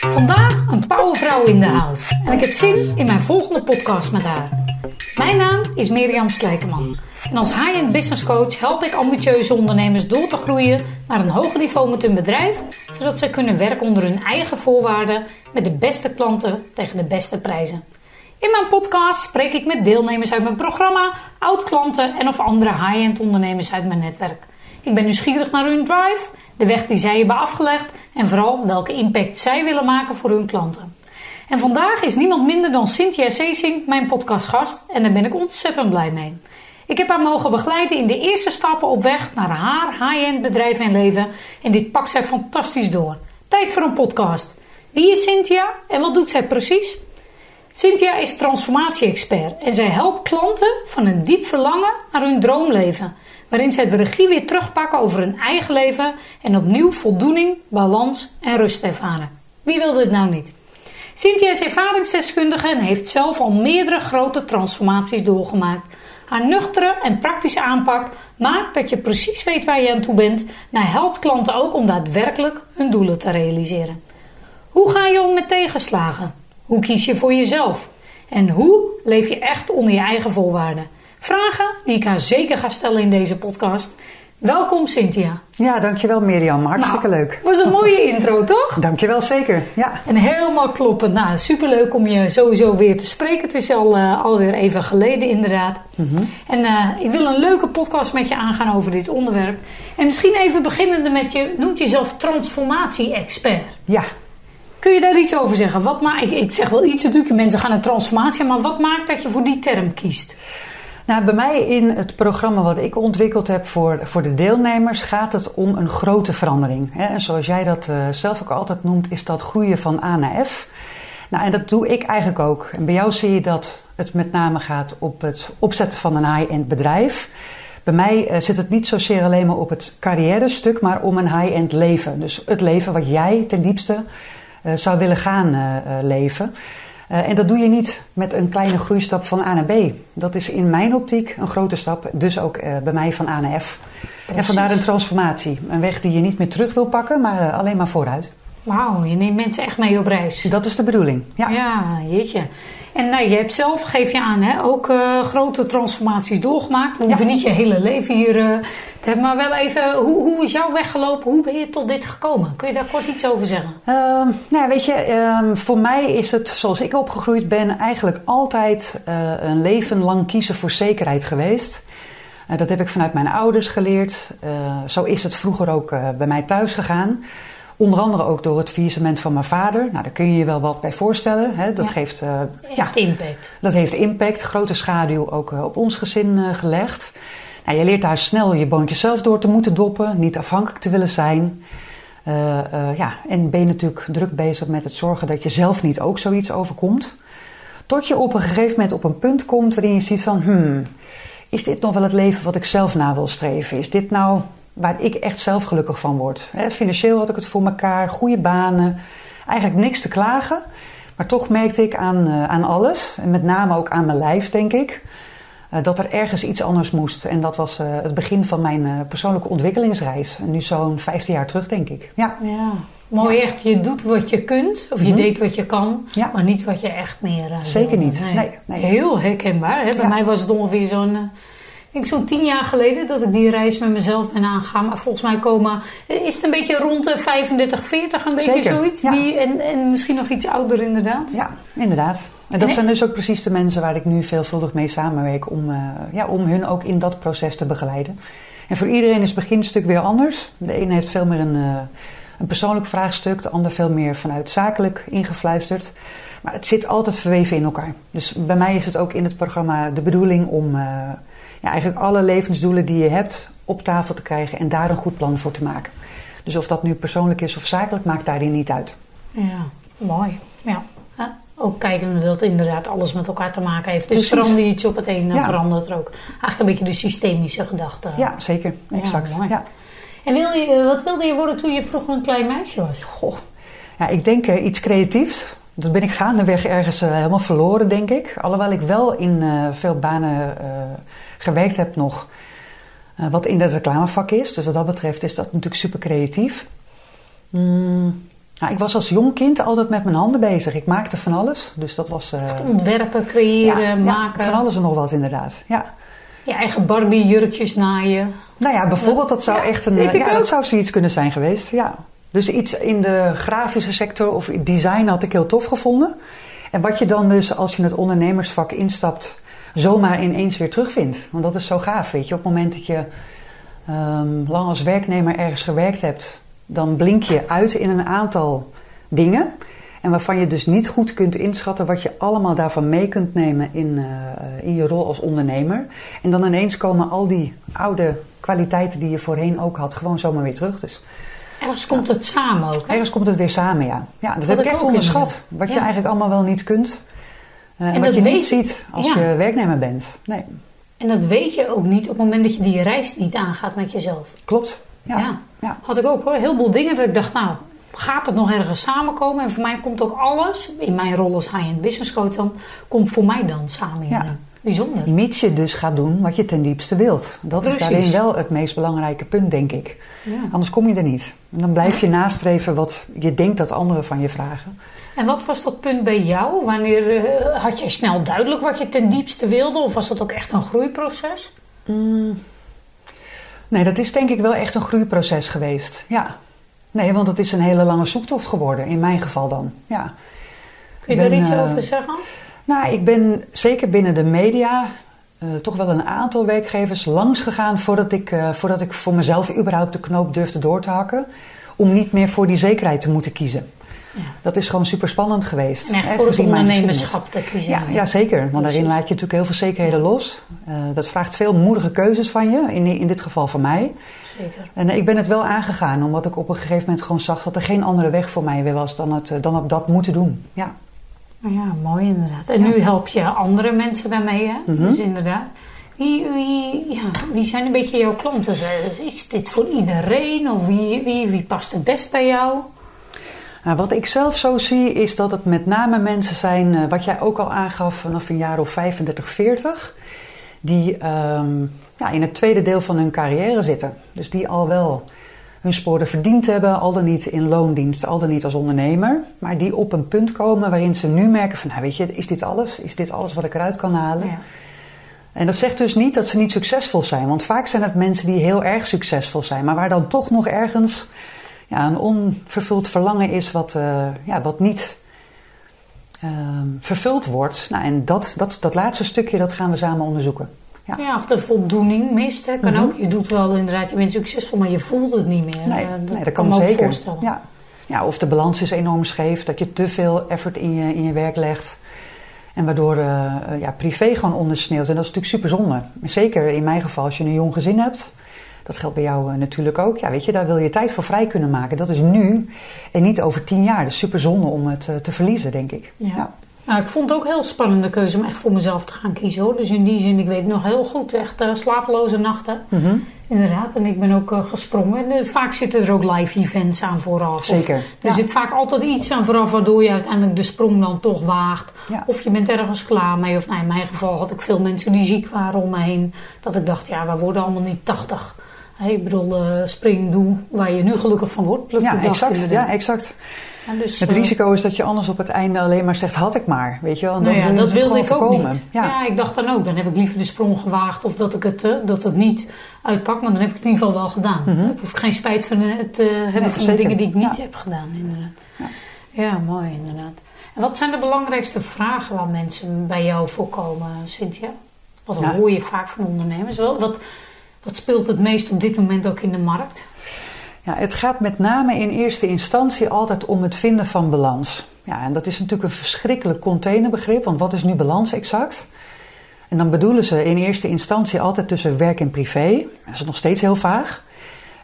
Vandaag een powervrouw in de house en ik heb zin in mijn volgende podcast met haar. Mijn naam is Mirjam Slijkeman en als high-end business coach help ik ambitieuze ondernemers door te groeien naar een hoger niveau met hun bedrijf, zodat ze kunnen werken onder hun eigen voorwaarden met de beste klanten tegen de beste prijzen. In mijn podcast spreek ik met deelnemers uit mijn programma, oud-klanten en of andere high-end ondernemers uit mijn netwerk. Ik ben nieuwsgierig naar hun drive, de weg die zij hebben afgelegd en vooral welke impact zij willen maken voor hun klanten. En vandaag is niemand minder dan Cynthia Ceesing mijn podcastgast en daar ben ik ontzettend blij mee. Ik heb haar mogen begeleiden in de eerste stappen op weg naar haar high-end bedrijf en leven en dit pakt zij fantastisch door. Tijd voor een podcast. Wie is Cynthia en wat doet zij precies? Cynthia is transformatie-expert en zij helpt klanten van een diep verlangen naar hun droomleven, waarin zij de regie weer terugpakken over hun eigen leven en opnieuw voldoening, balans en rust ervaren. Wie wil dit nou niet? Cynthia is ervaringsdeskundige en heeft zelf al meerdere grote transformaties doorgemaakt. Haar nuchtere en praktische aanpak maakt dat je precies weet waar je aan toe bent, maar helpt klanten ook om daadwerkelijk hun doelen te realiseren. Hoe ga je om met tegenslagen? Hoe kies je voor jezelf? En hoe leef je echt onder je eigen voorwaarden? Vragen die ik haar zeker ga stellen in deze podcast. Welkom Cynthia. Ja, dankjewel Mirjam. Hartstikke nou, leuk. was een mooie intro, toch? Dankjewel, zeker. Ja. En helemaal kloppend. Nou, superleuk om je sowieso weer te spreken. Het is al, uh, alweer even geleden inderdaad. Mhm. En uh, ik wil een leuke podcast met je aangaan over dit onderwerp. En misschien even beginnende met je, noemt jezelf transformatie-expert. Ja. Kun je daar iets over zeggen? Wat maakt, ik, ik zeg wel iets natuurlijk, mensen gaan naar transformatie, maar wat maakt dat je voor die term kiest? Nou, bij mij in het programma wat ik ontwikkeld heb voor, voor de deelnemers gaat het om een grote verandering. Hè? En zoals jij dat uh, zelf ook altijd noemt, is dat groeien van A naar F. Nou, en dat doe ik eigenlijk ook. En bij jou zie je dat het met name gaat op het opzetten van een high-end bedrijf. Bij mij uh, zit het niet zozeer alleen maar op het carrière stuk, maar om een high-end leven. Dus het leven wat jij ten diepste zou willen gaan uh, leven. Uh, en dat doe je niet met een kleine groeistap van A naar B. Dat is in mijn optiek een grote stap, dus ook bij mij van A naar F. Precies. En vandaar een transformatie. Een weg die je niet meer terug wil pakken, maar alleen maar vooruit. Wauw, je neemt mensen echt mee op reis. Dat is de bedoeling, ja. Ja, jeetje. En nou, je hebt zelf, geef je aan, hè, ook uh, grote transformaties doorgemaakt. We hoeven ja. niet je hele leven hier uh, te hebben, maar wel even, hoe, hoe is jouw weg gelopen? Hoe ben je tot dit gekomen? Kun je daar kort iets over zeggen? Uh, nou, weet je, voor mij is het, zoals ik opgegroeid ben, eigenlijk altijd eh, een leven lang kiezen voor zekerheid geweest. dat heb ik vanuit mijn ouders geleerd. zo is het vroeger ook bij mij thuis gegaan. Onder andere ook door het faillissement van mijn vader. Nou, daar kun je je wel wat bij voorstellen. Hè? Dat ja. geeft, uh, heeft ja, impact. Dat heeft impact. Grote schaduw ook uh, op ons gezin uh, gelegd. Nou, je leert daar snel je boontjes zelf door te moeten doppen. Niet afhankelijk te willen zijn. ja, en ben je natuurlijk druk bezig met het zorgen dat je zelf niet ook zoiets overkomt. Tot je op een gegeven moment op een punt komt waarin je ziet van... Hmm, is dit nog wel het leven wat ik zelf na wil streven? Is dit nou waar ik echt zelf gelukkig van word. Financieel had ik het voor elkaar, goede banen, eigenlijk niks te klagen. Maar toch merkte ik aan, uh, aan alles, en met name ook aan mijn lijf, denk ik, uh, dat er ergens iets anders moest. En dat was uh, het begin van mijn persoonlijke ontwikkelingsreis. En nu zo'n 15 jaar terug, denk ik. Ja, ja. mooi ja. echt. Je doet wat je kunt, of je mm -hmm. deed wat je kan, ja. maar niet wat je echt meer. Zeker niet. Nee. Nee, nee. Heel herkenbaar. Hè? Bij mij was het ongeveer zo'n denk zo'n tien jaar geleden dat ik die reis met mezelf ben aangegaan. Maar volgens mij komen, is het een beetje rond de 35, 40, een beetje Zeker, zoiets. ja. Die, en, en misschien nog iets ouder inderdaad. Ja, inderdaad. En dat zijn dus ook precies de mensen waar ik nu veelvuldig mee samenwerk om, eh, ja, om hun ook in dat proces te begeleiden. En voor iedereen is het beginstuk weer anders. De ene heeft veel meer een, eh, een persoonlijk vraagstuk, de ander veel meer vanuit zakelijk ingefluisterd. Maar het zit altijd verweven in elkaar. Dus bij mij is het ook in het programma de bedoeling om eh, ja, eigenlijk alle levensdoelen die je hebt op tafel te krijgen en daar een goed plan voor te maken. Dus of dat nu persoonlijk is of zakelijk, maakt daarin niet uit. Ja, mooi. Ja. Ja, Ook kijken dat inderdaad alles met elkaar te maken heeft. Dus verander je iets op het een, dan Ja. verandert er ook. Eigenlijk een beetje de systemische gedachte. Ja, zeker. Exact. Ja, En wil je, eh, wat wilde je worden toen je vroeger een klein meisje was? Goh. Ja, ik denk eh, iets creatiefs. Dat ben ik gaandeweg ergens eh, helemaal verloren, denk ik. Alhoewel ik wel in eh, veel banen eh, gewerkt heb nog. Uh, wat in het reclamevak is. Dus wat dat betreft is dat natuurlijk super creatief. Mm, nou, ik was als jong kind altijd met mijn handen bezig. Ik maakte van alles. Dus dat was... Uh, ontwerpen, creëren, maken. van alles en nog wat inderdaad. Ja. Je eigen Barbie jurkjes naaien. Nou ja, bijvoorbeeld dat zou echt een... Ja, dat zou zoiets kunnen zijn geweest, ja. Dus iets in de grafische sector of design had ik heel tof gevonden. En wat je dan dus als je het ondernemersvak instapt, zomaar ineens weer terugvindt. Want dat is zo gaaf, weet je. Op het moment dat je um, lang als werknemer ergens gewerkt hebt, dan blink je uit in een aantal dingen. En waarvan je dus niet goed kunt inschatten wat je allemaal daarvan mee kunt nemen in, uh, in je rol als ondernemer. En dan ineens komen al die oude kwaliteiten die je voorheen ook had, gewoon zomaar weer terug. Dus Ergens komt het samen ook. Hè? Ergens komt het weer samen, ja. ja dat, heb ik echt onderschat. Wat je eigenlijk allemaal wel niet kunt. Uh, en, wat je niet ziet als je werknemer bent. Nee. En dat weet je ook niet op het moment dat je die reis niet aangaat met jezelf. Klopt. Ja. ja. Had ik ook hoor. Heel veel dingen dat ik dacht, nou, gaat het nog ergens samenkomen? En voor mij komt ook alles, in mijn rol als high-end business coach dan, komt voor mij dan samen. Ja. Bijzonder. Mits je dus gaat doen wat je ten diepste wilt. Dat is daarin wel het meest belangrijke punt, denk ik. Ja. Anders kom je er niet. En dan blijf je nastreven wat je denkt dat anderen van je vragen. En wat was dat punt bij jou? Wanneer uh, had jij snel duidelijk wat je ten diepste wilde? Of was dat ook echt een groeiproces? Mm. Nee, dat is denk ik wel echt een groeiproces geweest. Ja. Nee, want het is een hele lange zoektocht geworden, in mijn geval dan. Ja. Kun je daar iets uh, over zeggen? Nou, ik ben zeker binnen de media uh, toch wel een aantal werkgevers langs gegaan voordat ik, uh, voordat ik voor mezelf überhaupt de knoop durfde door te hakken. Om niet meer voor die zekerheid te moeten kiezen. Ja. Dat is gewoon super spannend geweest. En echt voor het ondernemerschap te kiezen. Ja, ja, zeker. Want daarin laat je natuurlijk heel veel zekerheden los. Uh, dat vraagt veel moedige keuzes van je, in, in dit geval van mij. Zeker. En ik ben het wel aangegaan, omdat ik op een gegeven moment gewoon zag dat er geen andere weg voor mij weer was dan het, dan dat moeten doen. Ja. Ja, mooi inderdaad. En nu help je andere mensen daarmee, hè? Mm -hmm. Dus inderdaad. Wie, wie, ja, wie zijn een beetje jouw klanten? Is dit voor iedereen? Of wie, wie, wie past het best bij jou? Nou, wat ik zelf zo zie is dat het met name mensen zijn, uh, wat jij ook al aangaf vanaf een jaar of 35, 40, die um, ja, in het tweede deel van hun carrière zitten. Dus die al wel hun sporen verdiend hebben, al dan niet in loondienst, al dan niet als ondernemer. Maar die op een punt komen waarin ze nu merken van, nou weet je, is dit alles? Is dit alles wat ik eruit kan halen? Ja. En dat zegt dus niet dat ze niet succesvol zijn. Want vaak zijn het mensen die heel erg succesvol zijn, maar waar dan toch nog ergens ja, een onvervuld verlangen is wat, uh, ja, wat niet uh, vervuld wordt. Nou, en dat, dat, dat laatste stukje, dat gaan we samen onderzoeken. Ja. ja, of de voldoening mist. Hè. Kan mm -hmm. ook. Je doet wel inderdaad, je bent succesvol, maar je voelt het niet meer. Nee, dat, nee, dat kan, kan me zeker. voorstellen. Ja. ja, of de balans is enorm scheef, dat je te veel effort in je, in je werk legt. En waardoor uh, ja, privé gewoon ondersneeuwt. En dat is natuurlijk super zonde. Zeker in mijn geval, als je een jong gezin hebt. Dat geldt bij jou uh, natuurlijk ook. Ja, weet je, daar wil je tijd voor vrij kunnen maken. Dat is nu en niet over tien jaar. Dus super zonde om het te verliezen, denk ik. Ja. ja. Nou, ik vond het ook een heel spannende keuze om echt voor mezelf te gaan kiezen hoor. Dus in die zin, ik weet nog heel goed, echt uh, slapeloze nachten. Mm -hmm. Inderdaad, en ik ben ook uh, gesprongen. En, uh, vaak zitten er ook live events aan vooraf. Zeker. Of, er ja. zit vaak altijd iets aan vooraf waardoor je uiteindelijk de sprong dan toch waagt. Ja. Of je bent ergens klaar mee. Of nou, in mijn geval had ik veel mensen die ziek waren om me heen. Dat ik dacht, ja, we worden allemaal niet 80. Hey, ik bedoel, spring doe waar je nu gelukkig van wordt. Ja, exact. Ja, exact. Dus, het risico is dat je anders op het einde alleen maar zegt: had ik maar. Weet je wel? En nou ja, dat wilde ik voorkomen. ook niet. Ja. ja. ik dacht dan ook: dan heb ik liever de sprong gewaagd of dat ik het, uh, dat het niet uitpak, maar dan heb ik het in ieder geval wel gedaan. Mm -hmm. Ik hoef geen spijt van het uh, hebben nee, van de dingen die ik niet ja. heb gedaan, inderdaad. Ja. ja, mooi, inderdaad. En wat zijn de belangrijkste vragen waar mensen bij jou voorkomen, Cynthia? Wat hoor je vaak van ondernemers? Wat, wat speelt het meest op dit moment ook in de markt? Ja, het gaat met name in eerste instantie altijd om het vinden van balans. Ja, en dat is natuurlijk een verschrikkelijk containerbegrip, want wat is nu balans exact? En dan bedoelen ze in eerste instantie altijd tussen werk en privé. Dat is nog steeds heel vaag.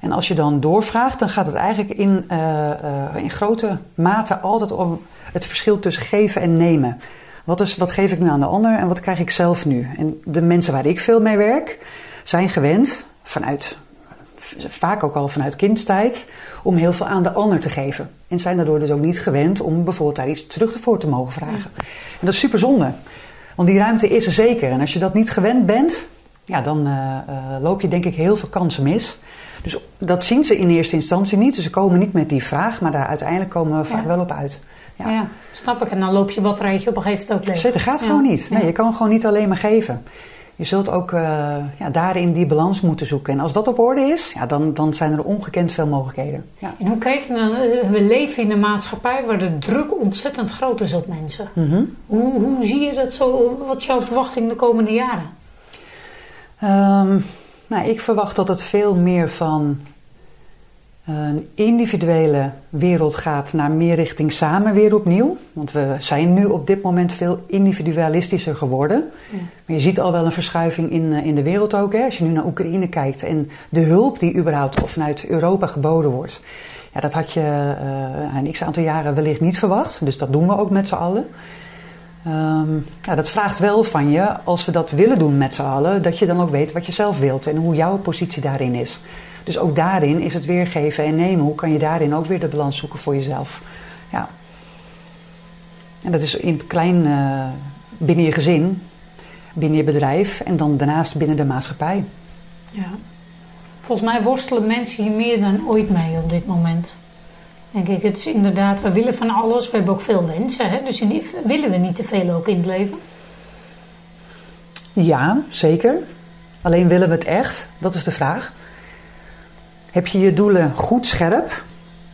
En als je dan doorvraagt, dan gaat het eigenlijk in, uh, uh, in grote mate altijd om het verschil tussen geven en nemen. Wat, is, wat geef ik nu aan de ander en wat krijg ik zelf nu? En de mensen waar ik veel mee werk, zijn gewend vanuit vaak ook al vanuit kindstijd, om heel veel aan de ander te geven. En zijn daardoor dus ook niet gewend om bijvoorbeeld daar iets terug voor te mogen vragen. En dat is super zonde. Want die ruimte is er zeker. En als je dat niet gewend bent, ja, dan uh, loop je denk ik heel veel kansen mis. Dus dat zien ze in eerste instantie niet. Dus ze komen niet met die vraag, maar daar uiteindelijk komen we vaak wel op uit. Ja. ja. snap ik. En dan loop je batterijtje op een gegeven moment ook leeg. Dat gaat gewoon niet. Nee, je kan gewoon niet alleen maar geven. Je zult ook uh, ja, daarin die balans moeten zoeken. En als dat op orde is, ja, dan, dan zijn er ongekend veel mogelijkheden. Ja. En hoe kijk je dan? Eh, we leven in een maatschappij waar de druk ontzettend groot is op mensen. Mhm. hoe, hoe zie je dat zo? Wat is jouw verwachting de komende jaren? Um, nou, ik verwacht dat het veel meer van een individuele wereld gaat naar meer richting samen weer opnieuw. Want we zijn nu op dit moment veel individualistischer geworden. Maar je ziet al wel een verschuiving in, eh, in de wereld ook. Hè? Als je nu naar Oekraïne kijkt en de hulp die überhaupt vanuit Europa geboden wordt. Ja, dat had je uh, een x aantal jaren wellicht niet verwacht. Dus dat doen we ook met z'n allen. Um, ja, dat vraagt wel van je, als we dat willen doen met z'n allen, dat je dan ook weet wat je zelf wilt en hoe jouw positie daarin is. Dus ook daarin is het weergeven en nemen. Hoe kan je daarin ook weer de balans zoeken voor jezelf? Ja. En dat is in het klein uh, binnen je gezin, binnen je bedrijf en dan daarnaast binnen de maatschappij. Ja. Volgens mij worstelen mensen hier meer dan ooit mee op dit moment. Denk ik, het is inderdaad, we willen van alles. We hebben ook veel wensen, hè? dus willen we niet te veel ook in het leven? Ja, zeker. Alleen willen we het echt? Dat is de vraag. Heb je je doelen goed scherp?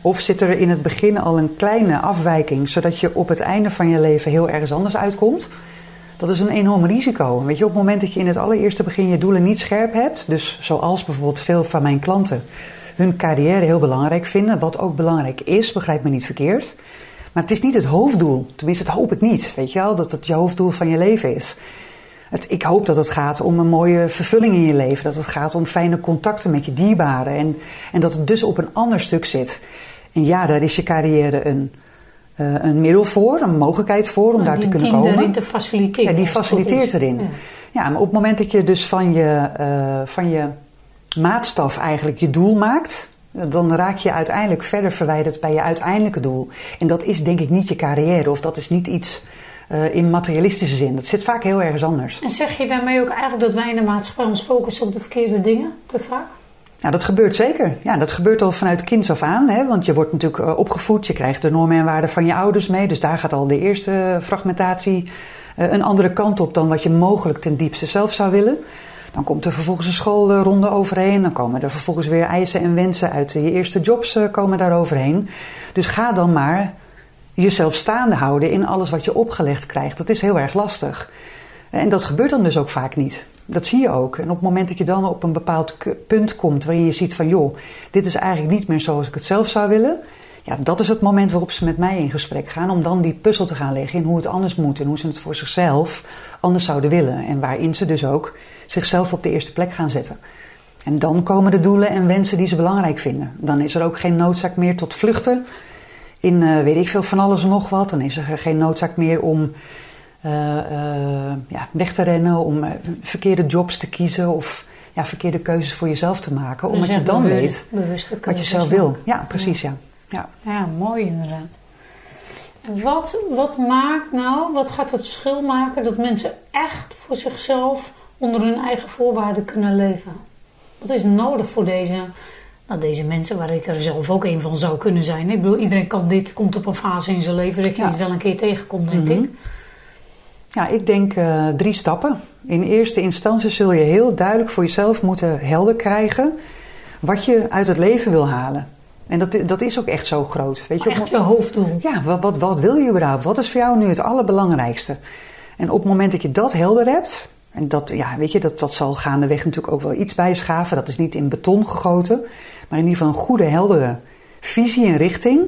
Of zit er in het begin al een kleine afwijking, zodat je op het einde van je leven heel ergens anders uitkomt? Dat is een enorm risico. Weet je, op het moment dat je in het allereerste begin je doelen niet scherp hebt, dus zoals bijvoorbeeld veel van mijn klanten hun carrière heel belangrijk vinden, wat ook belangrijk is, begrijp me niet verkeerd. Maar het is niet het hoofddoel. Tenminste, dat hoop ik niet. Weet je wel, dat het je hoofddoel van je leven is. Het, ik hoop dat het gaat om een mooie vervulling in je leven. Dat het gaat om fijne contacten met je dierbaren. En, en dat het dus op een ander stuk zit. En ja, daar is je carrière een, uh, een middel voor, een mogelijkheid voor om daar te kunnen komen. Die te faciliteren. Ja, die faciliteert erin. Ja. ja. maar op het moment dat je dus van je, uh, van je maatstaf eigenlijk je doel maakt, dan raak je uiteindelijk verder verwijderd bij je uiteindelijke doel. En dat is denk ik niet je carrière of dat is niet iets uh, in materialistische zin. Dat zit vaak heel ergens anders. En zeg je daarmee ook eigenlijk dat wij in de maatschappij ons focussen op de verkeerde dingen te vaak? Nou, dat gebeurt zeker. Ja, dat gebeurt al vanuit kinds af aan. Hè? Want je wordt natuurlijk uh, opgevoed, je krijgt de normen en waarden van je ouders mee. Dus daar gaat al de eerste fragmentatie uh, een andere kant op dan wat je mogelijk ten diepste zelf zou willen. Dan komt er vervolgens een schoolronde overheen. Dan komen er vervolgens weer eisen en wensen uit je eerste jobs komen daar overheen. Dus ga dan maar jezelf staande houden in alles wat je opgelegd krijgt. Dat is heel erg lastig. En dat gebeurt dan dus ook vaak niet. Dat zie je ook. En op het moment dat je dan op een bepaald punt komt waarin je ziet van joh, dit is eigenlijk niet meer zoals ik het zelf zou willen. Ja, dat is het moment waarop ze met mij in gesprek gaan om dan die puzzel te gaan leggen in hoe het anders moet en hoe ze het voor zichzelf anders zouden willen. En waarin ze dus ook zichzelf op de eerste plek gaan zetten. En dan komen de doelen en wensen die ze belangrijk vinden. Dan is er ook geen noodzaak meer tot vluchten in uh, weet ik veel van alles en nog wat. Dan is er geen noodzaak meer om uh, uh, ja, weg te rennen, om verkeerde jobs te kiezen of ja, verkeerde keuzes voor jezelf te maken. Omdat je dan weet wat je zelf wil. Ja, precies, ja. Ja, ja. ja mooi inderdaad. Wat, wat maakt nou, wat gaat het verschil maken dat mensen echt voor zichzelf onder hun eigen voorwaarden kunnen leven? Wat is nodig voor deze, nou, deze mensen, waar ik er zelf ook een van zou kunnen zijn? Ik bedoel, iedereen kan dit, komt op een fase in zijn leven dat je het wel een keer tegenkomt, denk mhm. ik. Ja, ik denk uh, drie stappen. In eerste instantie zul je heel duidelijk voor jezelf moeten helder krijgen wat je uit het leven wil halen. En dat, dat is ook echt zo groot. Weet je, echt je hoofddoel. Ja, wat, wat, wat wil je überhaupt? Wat is voor jou nu het allerbelangrijkste? En op het moment dat je dat helder hebt, en dat, ja, weet je, dat, dat zal gaandeweg natuurlijk ook wel iets bijschaven. Dat is niet in beton gegoten, maar in ieder geval een goede, heldere visie en richting.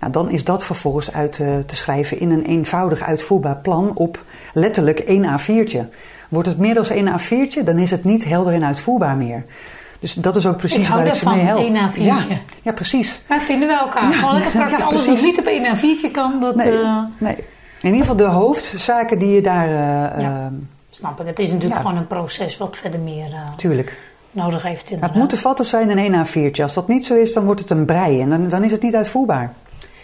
Nou, dan is dat vervolgens uit uh, te schrijven in een eenvoudig uitvoerbaar plan op letterlijk één A4'tje. Wordt het meer dan één A4'tje, dan is het niet helder en uitvoerbaar meer. Dus dat is ook precies waar ik ze mee help. Één A4'tje. Ja, ja, precies. Wij vinden we elkaar. Ja, Gewoon lekker praktisch. Ja, Alles wat niet op één A4'tje kan, dat... Nee, uh... nee, In ieder geval de hoofdzaken die je daar... Uh, ja. Snap ik. Het is natuurlijk gewoon een proces wat verder meer uh, Tuurlijk. Nodig heeft. Het moet te vatten zijn in één A4'tje. Als dat niet zo is, dan wordt het een brei. En dan, dan is het niet uitvoerbaar.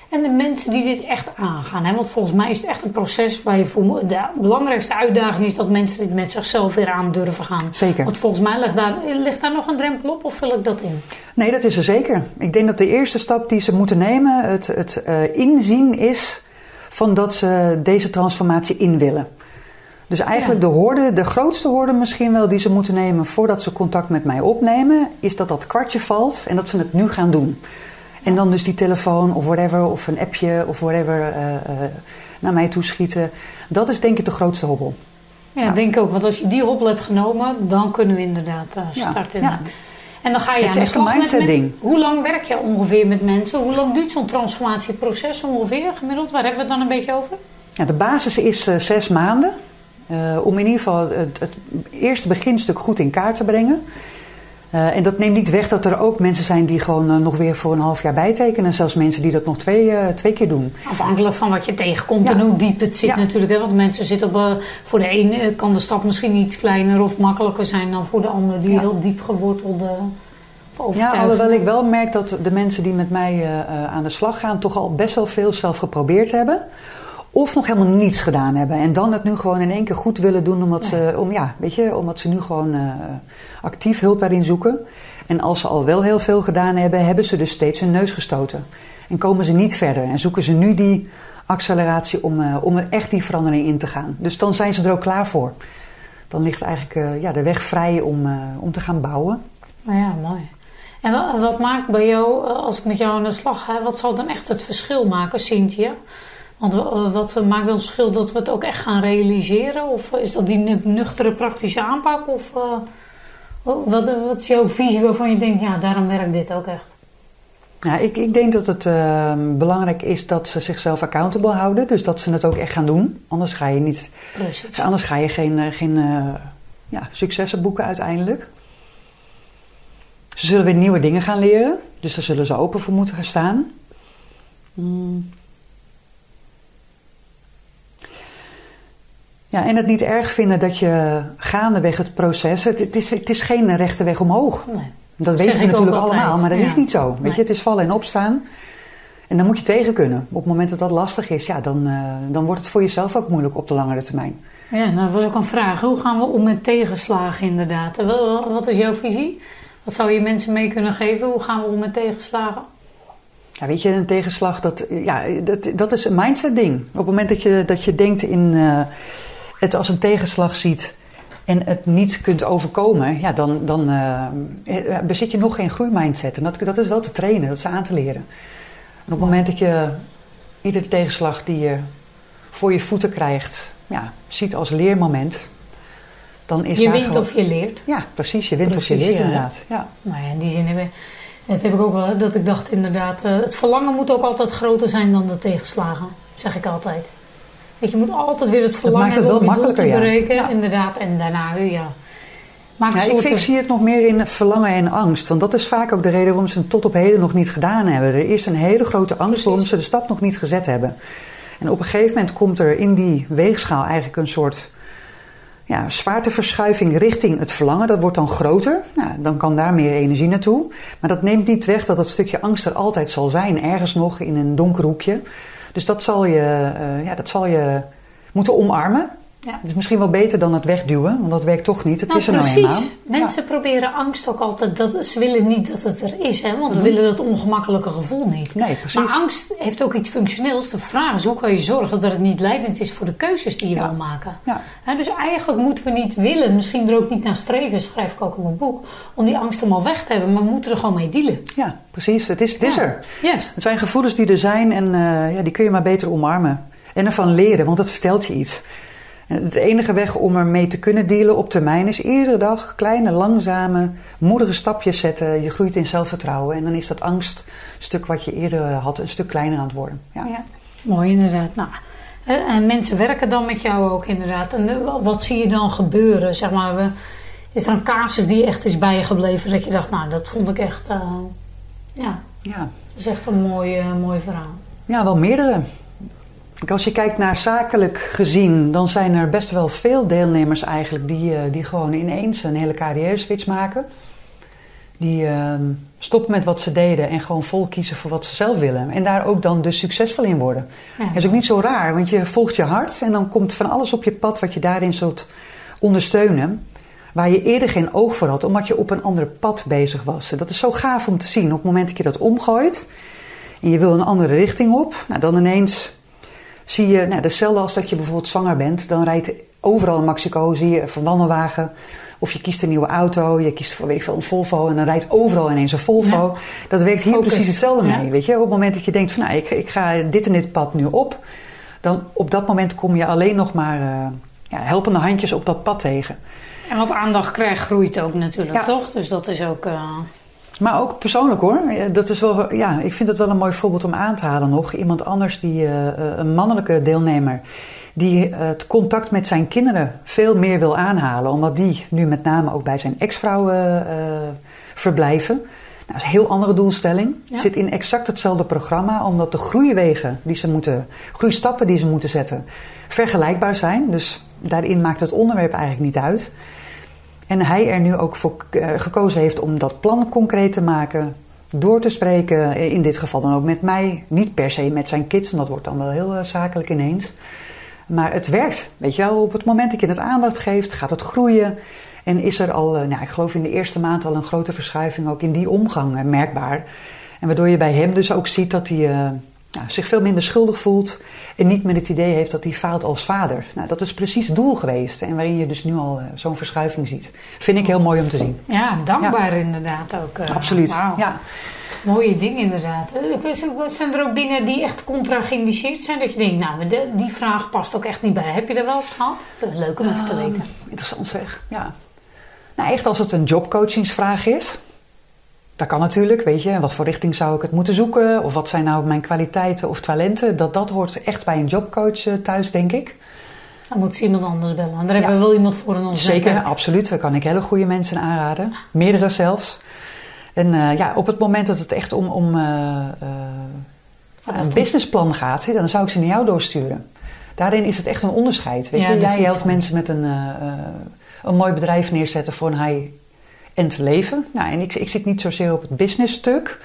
En de mensen die dit echt aangaan. Hè? Want volgens mij is het echt een proces waar je voor. De belangrijkste uitdaging is dat mensen dit met zichzelf weer aan durven gaan. Zeker. Want volgens mij ligt daar, ligt daar nog een drempel op, of vul ik dat in? Nee, dat is er zeker. Ik denk dat de eerste stap die ze moeten nemen, het, het uh, inzien is van dat ze deze transformatie in willen. Dus eigenlijk de hoorde, de grootste hoorde misschien wel die ze moeten nemen voordat ze contact met mij opnemen, is dat dat kwartje valt en dat ze het nu gaan doen. En dan dus die telefoon of whatever, of een appje of whatever uh, uh, naar mij toeschieten. Dat is denk ik de grootste hobbel. Ja, ja, denk ik ook. Want als je die hobbel hebt genomen, dan kunnen we inderdaad uh, starten. Ja, En dan ga je het aan de slag een met, met ding. Hoe lang werk je ongeveer met mensen? Hoe lang duurt zo'n transformatieproces ongeveer gemiddeld? Waar hebben we het dan een beetje over? Ja, de basis is zes maanden. Om in ieder geval het, het eerste beginstuk goed in kaart te brengen. Uh, en dat neemt niet weg dat er ook mensen zijn die gewoon uh, nog weer voor een half jaar bijtekenen. Zelfs mensen die dat nog twee, twee keer doen. Afhankelijk van wat je tegenkomt ja. en hoe diep het zit Ja. natuurlijk. Hè? Want mensen zitten op, voor de ene kan de stap misschien iets kleiner of makkelijker zijn dan voor de ander die Ja. heel diep gewortelde Ja, alhoewel ik wel merk dat de mensen die met mij aan de slag gaan toch al best wel veel zelf geprobeerd hebben. Of nog helemaal niets gedaan hebben. En dan het nu gewoon in één keer goed willen doen. Omdat, ze, om, ja, weet je, omdat ze nu gewoon uh, actief hulp daarin zoeken. En als ze al wel heel veel gedaan hebben, hebben ze dus steeds hun neus gestoten. En komen ze niet verder. En zoeken ze nu die acceleratie om, uh, om er echt die verandering in te gaan. Dus dan zijn ze er ook klaar voor. Dan ligt eigenlijk uh, ja, de weg vrij om, om te gaan bouwen. Nou ja, mooi. En wat, wat, maakt bij jou, als ik met jou aan de slag ga, wat zal dan echt het verschil maken, Cynthia? Want wat maakt dan het verschil dat we het ook echt gaan realiseren? Of is dat die nuchtere praktische aanpak? Of uh, wat, wat, is jouw visie waarvan je denkt, ja, daarom werkt dit ook echt? Ja, ik, ik denk dat het uh, belangrijk is dat ze zichzelf accountable houden. Dus dat ze het ook echt gaan doen. Anders ga je, niet, Precies. anders ga je geen, uh, geen ja, successen boeken uiteindelijk. Ze zullen weer nieuwe dingen gaan leren. Dus daar zullen ze open voor moeten gaan staan. Hmm. Ja, en het niet erg vinden dat je gaandeweg het proces. Het, het, is, het is geen rechte weg omhoog. Nee. Dat weten we natuurlijk allemaal, maar dat ja. is niet zo. Weet nee. je, het is vallen en opstaan. En dan moet je tegen kunnen. Op het moment dat dat lastig is, ja, dan, uh, dan wordt het voor jezelf ook moeilijk op de langere termijn. Ja, nou, dat was ook een vraag. Hoe gaan we om met tegenslagen inderdaad? Wat is jouw visie? Wat zou je mensen mee kunnen geven? Hoe gaan we om met tegenslagen? Ja, weet je, een tegenslag, dat, ja, dat, dat is een mindset ding. Op het moment dat je, dat je denkt in... Uh, het als een tegenslag ziet en het niet kunt overkomen, ja, dan, dan uh, bezit je nog geen groeimindset. En dat, dat is wel te trainen, dat is aan te leren. En op het moment dat je iedere tegenslag die je voor je voeten krijgt, ja, ziet als leermoment, dan is je wint gewoon... of je leert. Ja, precies, je wint precies, of je leert ja. inderdaad. Ja. Nou ja, in die zin hebben dat heb ik ook wel, dat ik dacht inderdaad, uh, het verlangen moet ook altijd groter zijn dan de tegenslagen, zeg ik altijd. Weet je, moet altijd weer het verlangen het wel om je doel te ja. bereiken. Ja. Inderdaad, en daarna, ja. Maak Ja, ik, soorten... ik zie het nog meer in verlangen en angst. Want dat is vaak ook de reden waarom ze het tot op heden nog niet gedaan hebben. Er is een hele grote angst waarom ze de stap nog niet gezet hebben. En op een gegeven moment komt er in die weegschaal eigenlijk een soort ja, zwaarteverschuiving richting het verlangen. Dat wordt dan groter. Nou, dan kan daar meer energie naartoe. Maar dat neemt niet weg dat dat stukje angst er altijd zal zijn. Ergens nog in een donker hoekje. Dus dat zal je, uh, ja, dat zal je moeten omarmen. Ja. Het is misschien wel beter dan het wegduwen, want dat werkt toch niet. Het Nou, is er precies. nou eenmaal. Mensen proberen angst ook altijd. Dat, ze willen niet dat het er is, hè? want we Mhm. willen dat ongemakkelijke gevoel niet. Nee, precies. Maar angst heeft ook iets functioneels. De vraag is hoe kan je zorgen dat het niet leidend is voor de keuzes die je Ja. wil maken. Ja. Hè, dus eigenlijk moeten we niet willen, misschien er ook niet naar streven, schrijf ik ook in mijn boek, om die angst helemaal weg te hebben. Maar we moeten er gewoon mee dealen. Ja, precies. Het is, het is Ja. er. Juist. Het zijn gevoelens die er zijn en uh, ja, die kun je maar beter omarmen. En ervan leren, want dat vertelt je iets. Het enige weg om ermee te kunnen dealen op termijn is iedere dag kleine, langzame, moedige stapjes zetten. Je groeit in zelfvertrouwen en dan is dat angststuk wat je eerder had een stuk kleiner aan het worden. Ja. Ja, mooi inderdaad. Nou, en mensen werken dan met jou ook inderdaad. En eh, wat zie je dan gebeuren? Zeg maar, is er een casus die echt is bijgebleven dat je dacht, nou, dat vond ik echt, eh, ja, Ja. dat is echt een mooi, eh, mooi verhaal. ja, wel meerdere. Als je kijkt naar zakelijk gezien, dan zijn er best wel veel deelnemers eigenlijk die, eh, die gewoon ineens een hele carrière switch maken. die ehm, stoppen met wat ze deden en gewoon vol kiezen voor wat ze zelf willen. En daar ook dan dus succesvol in worden. Ja. Dat is ook niet zo raar, want je volgt je hart en dan komt van alles op je pad wat je daarin zult ondersteunen. Waar je eerder geen oog voor had, omdat je op een ander pad bezig was. En dat is zo gaaf om te zien. Op het moment dat je dat omgooit en je wil een andere richting op, nou dan ineens zie je, nou, hetzelfde als dat je bijvoorbeeld zwanger bent, dan rijdt overal in Mexico, zie je een wandelwagen. Of je kiest een nieuwe auto, je kiest voor weet ik veel, een Volvo en dan rijdt overal ineens een Volvo. Dat werkt hier Focus. precies hetzelfde Ja. mee. Weet je? Op het moment dat je denkt van nou, ik, ik ga dit en dit pad nu op, dan op dat moment kom je alleen nog maar eh, ja, helpende handjes op dat pad tegen. En wat aandacht krijgt, groeit ook natuurlijk, toch? Dus dat is ook... eh, Maar ook persoonlijk hoor. Dat is wel, ja, ik vind dat wel een mooi voorbeeld om aan te halen nog. Iemand anders, die, eh, eh, een mannelijke deelnemer, die eh, het contact met zijn kinderen veel meer wil aanhalen. Omdat die nu met name ook bij zijn ex-vrouw verblijven. Nou, dat is een heel andere doelstelling. Ja. Zit in exact hetzelfde programma, omdat de groeiwegen die ze moeten, groeistappen die ze moeten zetten, vergelijkbaar zijn. Dus daarin maakt het onderwerp eigenlijk niet uit. En hij er nu ook voor eh, gekozen heeft om dat plan concreet te maken. Door te spreken, eh, in dit geval dan ook met mij. Niet per se met zijn kids, en dat wordt dan wel heel eh, zakelijk ineens. Maar het werkt, weet je wel. Op het moment dat je het aandacht geeft, gaat het groeien. En is er al, nou, ik geloof in de eerste maand al een grote verschuiving ook in die omgang merkbaar. En waardoor je bij hem dus ook ziet dat hij nou, zich veel minder schuldig voelt. En niet meer het idee heeft dat hij faalt als vader. Nou, dat is precies het doel geweest. En waarin je dus nu al eh, zo'n verschuiving ziet. Vind ik heel mooi om te zien. ja, dankbaar inderdaad ook. eh, Absoluut. Ja. Mooie dingen inderdaad. Eh, Zijn er ook dingen die echt contra geïndiceerd zijn? Dat je denkt, nou, de- die vraag past ook echt niet bij. Heb je dat wel eens gehad? Leuk om even te Ehm, weten. Interessant zeg, ja. Nou, echt als het een jobcoachingsvraag is. Dat kan natuurlijk, weet je. Wat voor richting zou ik het moeten zoeken? Of wat zijn nou mijn kwaliteiten of talenten? Dat, dat hoort echt bij een jobcoach eh, thuis, denk ik. Dan moet ze iemand anders bellen. En daar Ja. hebben we wel iemand voor in ons Zeker, netwerk. absoluut. Daar kan ik hele goede mensen aanraden. Meerdere zelfs. En eh, ja, op het moment dat het echt om, om Wat een businessplan gaat, dan zou ik ze naar jou doorsturen. Daarin is het echt een onderscheid. Weet je? Jij helpt mensen met een, een mooi bedrijf neerzetten voor een high-end leven. Nou, en ik, ik zit niet zozeer op het businessstuk.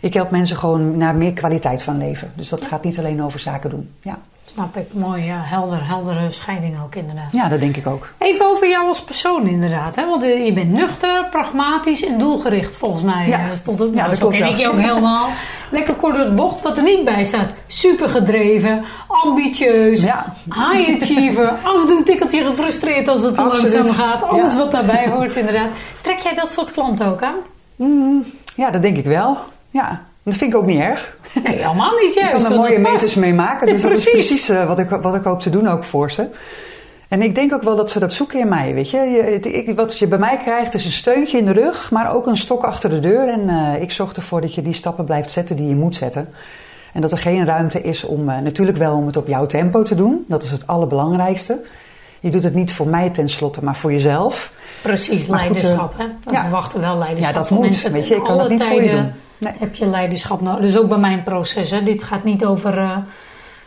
Ik help mensen gewoon naar meer kwaliteit van leven. Dus dat gaat niet alleen over zaken doen. Ja, Snap ik. Mooi, ja. Helder, heldere scheiding ook inderdaad. ja dat denk ik ook. Even over jou als persoon inderdaad. Hè? Want eh, je bent nuchter, pragmatisch en doelgericht volgens mij. Ja. eh, stond het, Ja, nou, dat zo ken ik je ook helemaal. Lekker kort door de bocht. Wat er niet bij staat. Super gedreven, ambitieus, Ja. high achiever. af en toe een tikkeltje gefrustreerd als het te langzaam gaat. Alles Ja. wat daarbij hoort inderdaad. Trek jij dat soort klanten ook aan? Mm, ja, dat denk ik wel. Ja, dat vind ik ook niet erg. Nee, helemaal niet Je juist. kan er mooie meters mee maken. Ja, Dus dat is precies. eh, wat, ik, wat ik hoop te doen ook voor ze. En ik denk ook wel dat ze dat zoeken in mij. Weet je? Je, ik- wat je bij mij krijgt is een steuntje in de rug, maar ook een stok achter de deur. En eh, ik zorg ervoor dat je die stappen blijft zetten die je moet zetten. En dat er geen ruimte is om, eh, natuurlijk wel om het op jouw tempo te doen. Dat is het allerbelangrijkste. Je doet het niet voor mij tenslotte, maar voor jezelf. Precies, Maar goed, leiderschap. hè? We ja. verwachten wel leiderschap Ja, dat van moet, mensen. weet je. Ik kan dat niet voor je doen. Nee. Heb je leiderschap nodig. Dus ook bij mijn proces. Hè? Dit gaat niet over eh,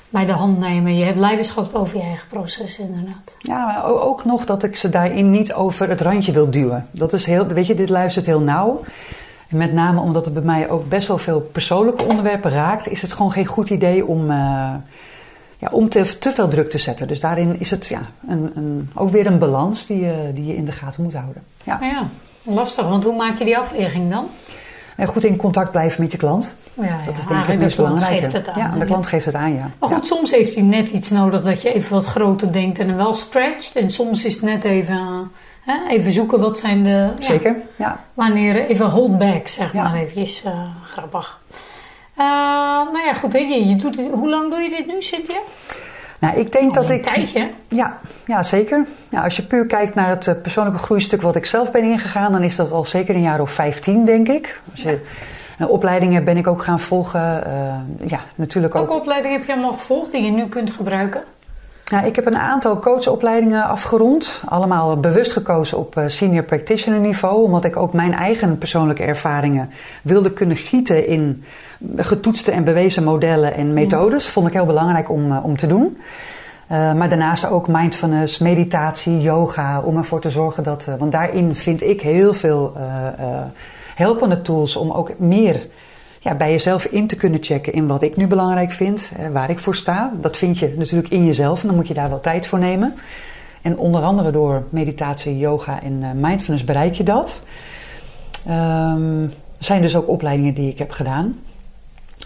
bij de hand nemen. Je hebt leiderschap over je eigen proces inderdaad. Ja, maar ook nog dat ik ze daarin niet over het randje wil duwen. Dat is heel, weet je, dit luistert heel nauw. En met name omdat het bij mij ook best wel veel persoonlijke onderwerpen raakt, is het gewoon geen goed idee om, eh, ja, om te, te veel druk te zetten. Dus daarin is het ja, een, een, ook weer een balans die, je- die je in de gaten moet houden. Ja. Ja, lastig. Want hoe maak je die afweging dan? En goed in contact blijven met je klant. Ja, ja, Dat is denk ik het aan. ja, de klant geeft het aan, ja. Maar goed, soms heeft hij net iets nodig dat je even wat groter denkt en wel stretcht. En soms is het net even, hè, even zoeken wat zijn de... Zeker, ja. Wanneer even hold back, zeg maar eventjes. eh, grappig. Eh, nou ja, goed. Hè, je, je doet dit, hoe lang doe je dit nu, Cynthia? Nou, ik denk Al dat een ik... tijdje. Ja, ja zeker. Ja, als je puur kijkt naar het eh, persoonlijke groeistuk wat ik zelf ben ingegaan, dan is dat al zeker een jaar of 15, denk ik. Als je, eh, opleidingen ben ik ook gaan volgen. eh, ja, natuurlijk ook. Welke opleiding heb je allemaal gevolgd die je nu kunt gebruiken? Nou, ik heb een aantal coachopleidingen afgerond. Allemaal bewust gekozen op senior practitioner niveau. Omdat ik ook mijn eigen persoonlijke ervaringen wilde kunnen gieten in getoetste en bewezen modellen en methodes. Vond ik heel belangrijk om, eh, om te doen. Eh, maar daarnaast ook mindfulness, meditatie, yoga. Om ervoor te zorgen dat... eh, want daarin vind ik heel veel... helpende tools om ook meer ja, bij jezelf in te kunnen checken in wat ik nu belangrijk vind, waar ik voor sta. Dat vind je natuurlijk in jezelf en dan moet je daar wel tijd voor nemen. En onder andere door meditatie, yoga en mindfulness bereik je dat. Er zijn dus ook opleidingen die ik heb gedaan.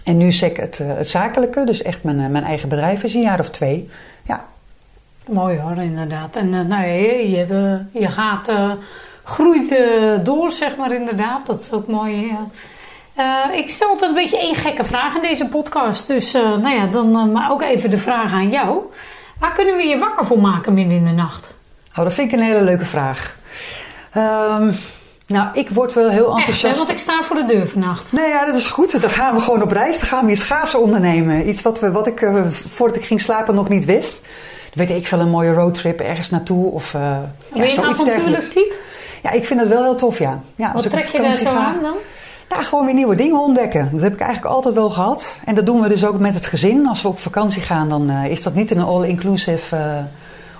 En nu zeg ik het, uh, het zakelijke, dus echt mijn, mijn eigen bedrijf is een jaar of twee. Ja. Mooi hoor, inderdaad. En nou, je, je, je gaat, groeit door, zeg maar inderdaad. Dat is ook mooi. Ja. Uh, ik stel altijd een beetje één gekke vraag in deze podcast. Dus uh, nou ja, dan uh, maar ook even de vraag aan jou. Waar kunnen we je wakker voor maken midden in de nacht? Oh, dat vind ik een hele leuke vraag. Um, nou, ik word wel heel enthousiast. Echt, want ik sta voor de deur vannacht. Nee, ja, dat is goed. Dan gaan we gewoon op reis. Dan gaan we iets gaafs ondernemen. Iets wat, we, wat ik voordat ik ging slapen nog niet wist. Dan weet ik wel een mooie roadtrip ergens naartoe. Of, ben ja, je een avontuurlijk type? Ja, ik vind het wel heel tof, ja. ja wat trek je daar zo aan dan? Ja, gewoon weer nieuwe dingen ontdekken. Dat heb ik eigenlijk altijd wel gehad. En dat doen we dus ook met het gezin. Als we op vakantie gaan, dan uh, is dat niet een all-inclusive uh,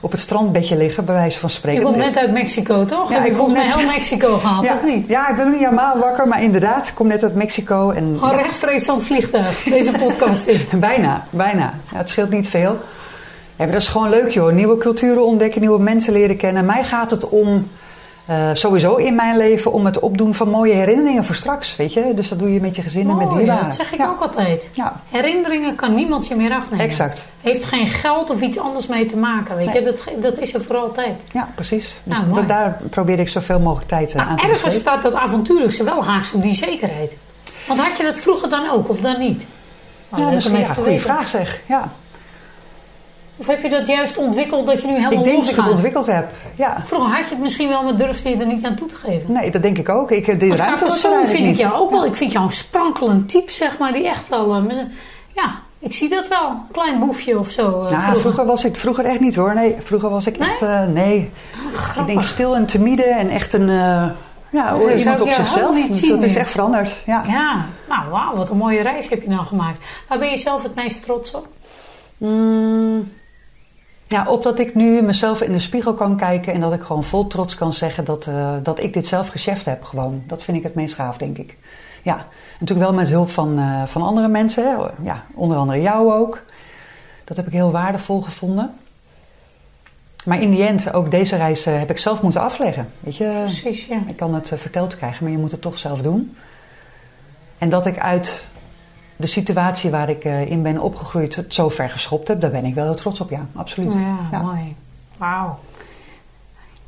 op het strandbedje liggen, bij wijze van spreken. Je komt net uit Mexico, toch? Ja, heb je volgens mij heel Mexico gehad, ja, of niet? Ja, ik ben niet helemaal wakker, maar inderdaad, ik kom net uit Mexico. En, Gewoon rechtstreeks van het vliegtuig, deze podcast in. bijna, bijna. Ja, het scheelt niet veel. Ja, maar dat is gewoon leuk, joh. Nieuwe culturen ontdekken, nieuwe mensen leren kennen. Mij gaat het om uh, sowieso in mijn leven om het opdoen van mooie herinneringen voor straks, weet je. Dus dat doe je met je gezin en met dierbaren. dat zeg ik ook altijd. Ja. Herinneringen kan niemand je meer afnemen. Exact. Heeft geen geld of iets anders mee te maken, weet je. Dat, dat is er voor altijd. Ja, precies. Dus nou, daar probeer ik zoveel mogelijk tijd nou, aan te Ergens staat dat avontuurlijkse wel haaks op die zekerheid. Want had je dat vroeger dan ook of dan niet? Ja, dat is een goede vraag zeg. Ja. Of heb je dat juist ontwikkeld dat je nu helemaal Ik denk dat ik het ontwikkeld heb, ja. Vroeger had je het misschien wel, maar durfde je er niet aan toe te geven. Nee, dat denk ik ook. Ik, de ruimte was zo vind ik jou ook wel. Ik vind jou een sprankelend type, zeg maar, die echt wel... Uh, ja, ik zie dat wel. Een klein boefje of zo. Uh, nou, vroeger. vroeger. was ik... Vroeger echt niet hoor. Nee, vroeger was ik echt... Uh, nee. Oh, ik denk stil en timide en echt een... ja, dus iemand op zichzelf. Niet dus dat is echt veranderd. Ja, ja. nou wauw, wat een mooie reis heb je nou gemaakt. Waar ben je zelf het meest trots op? Mm. Ja, op dat ik nu mezelf in de spiegel kan kijken en dat ik gewoon vol trots kan zeggen dat, uh, dat ik dit zelf gecheft heb. Gewoon. Dat vind ik het meest gaaf, denk ik. Ja, natuurlijk wel met hulp van, uh, van andere mensen. Hè. Ja, onder andere jou ook. Dat heb ik heel waardevol gevonden. Maar in die end, ook deze reis uh, heb ik zelf moeten afleggen. Weet je, Precies, ja. Ik kan het verteld krijgen, maar je moet het toch zelf doen. En dat ik uit de situatie waar ik uh, in ben opgegroeid het zo ver geschopt heb, daar ben ik wel heel trots op, ja, absoluut. Ja, ja. mooi. Wauw.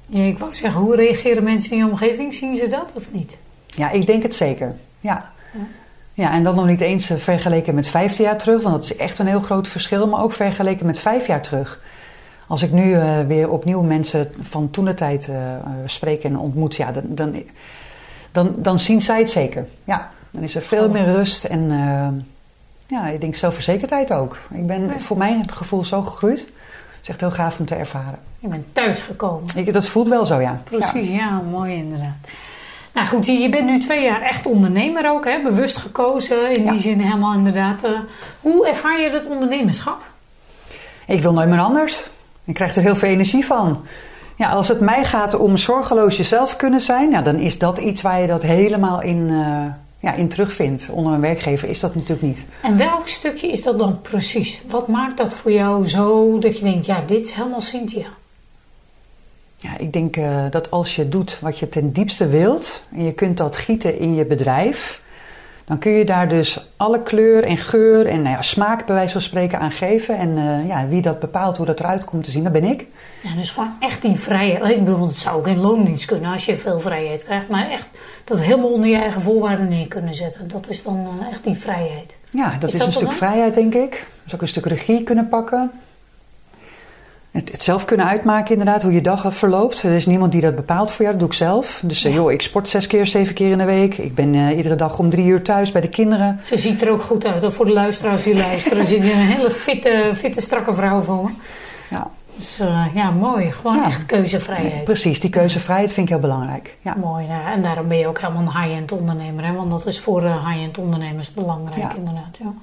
Ja, ik wou zeggen, hoe reageren mensen in je omgeving? Zien ze dat of niet? Ja, ik denk het zeker. Ja. ja. ja en dan nog niet eens uh, vergeleken met 15 jaar terug, want dat is echt een heel groot verschil, maar ook vergeleken met vijf jaar terug. Als ik nu uh, weer opnieuw mensen van toen de tijd spreek en ontmoet, ja, dan, dan, dan, dan zien zij het zeker. Ja. Dan is er veel meer rust en uh, ja, ik denk zelfverzekerdheid ook. Ik ben ja. voor mijn gevoel zo gegroeid. Het is echt heel gaaf om te ervaren. Je bent thuisgekomen. Ik, dat voelt wel zo, ja. Precies, ja, ja mooi inderdaad. Nou goed, je bent nu twee jaar echt ondernemer ook, hè? bewust gekozen. In die zin helemaal inderdaad. Uh, hoe ervaar je dat ondernemerschap? Ik wil nooit meer anders. Ik krijg er heel veel energie van. Ja, als het mij gaat om zorgeloos jezelf kunnen zijn, ja, dan is dat iets waar je dat helemaal in, uh, ja, in terugvindt. Onder een werkgever is dat natuurlijk niet. En welk stukje is dat dan precies? Wat maakt dat voor jou zo dat je denkt, ja, dit is helemaal Cynthia? Ja, ik denk uh, dat als je doet wat je ten diepste wilt en je kunt dat gieten in je bedrijf, dan kun je daar dus alle kleur en geur en nou ja, smaak bij wijze van spreken aan geven. En uh, ja, wie dat bepaalt, hoe dat eruit komt te zien, dat ben ik. Ja, dus gewoon echt die vrijheid. Ik bedoel, het zou ook in loondienst kunnen als je veel vrijheid krijgt. Maar echt dat helemaal onder je eigen voorwaarden neer kunnen zetten. Dat is dan uh, echt die vrijheid. Ja, dat is, is een stuk vrijheid, denk ik. Dus ook een stuk regie kunnen pakken. Het, het, zelf kunnen uitmaken, inderdaad, hoe je dag verloopt. Er is niemand die dat bepaalt voor jou, dat doe ik zelf. Dus ja. joh, ik sport zes keer, zeven keer in de week. Ik ben uh, iedere dag om drie uur thuis bij de kinderen. Ze ziet er ook goed uit, voor de luisteraars die luisteren. zit hier een hele fitte, fitte, strakke vrouw voor me. Ja. Dus uh, ja, mooi. Gewoon ja. echt keuzevrijheid. Ja, precies, die keuzevrijheid vind ik heel belangrijk. Ja. Mooi, ja. en daarom ben je ook helemaal een high-end ondernemer. Hè? Want dat is voor uh, high-end ondernemers belangrijk, inderdaad. Ja.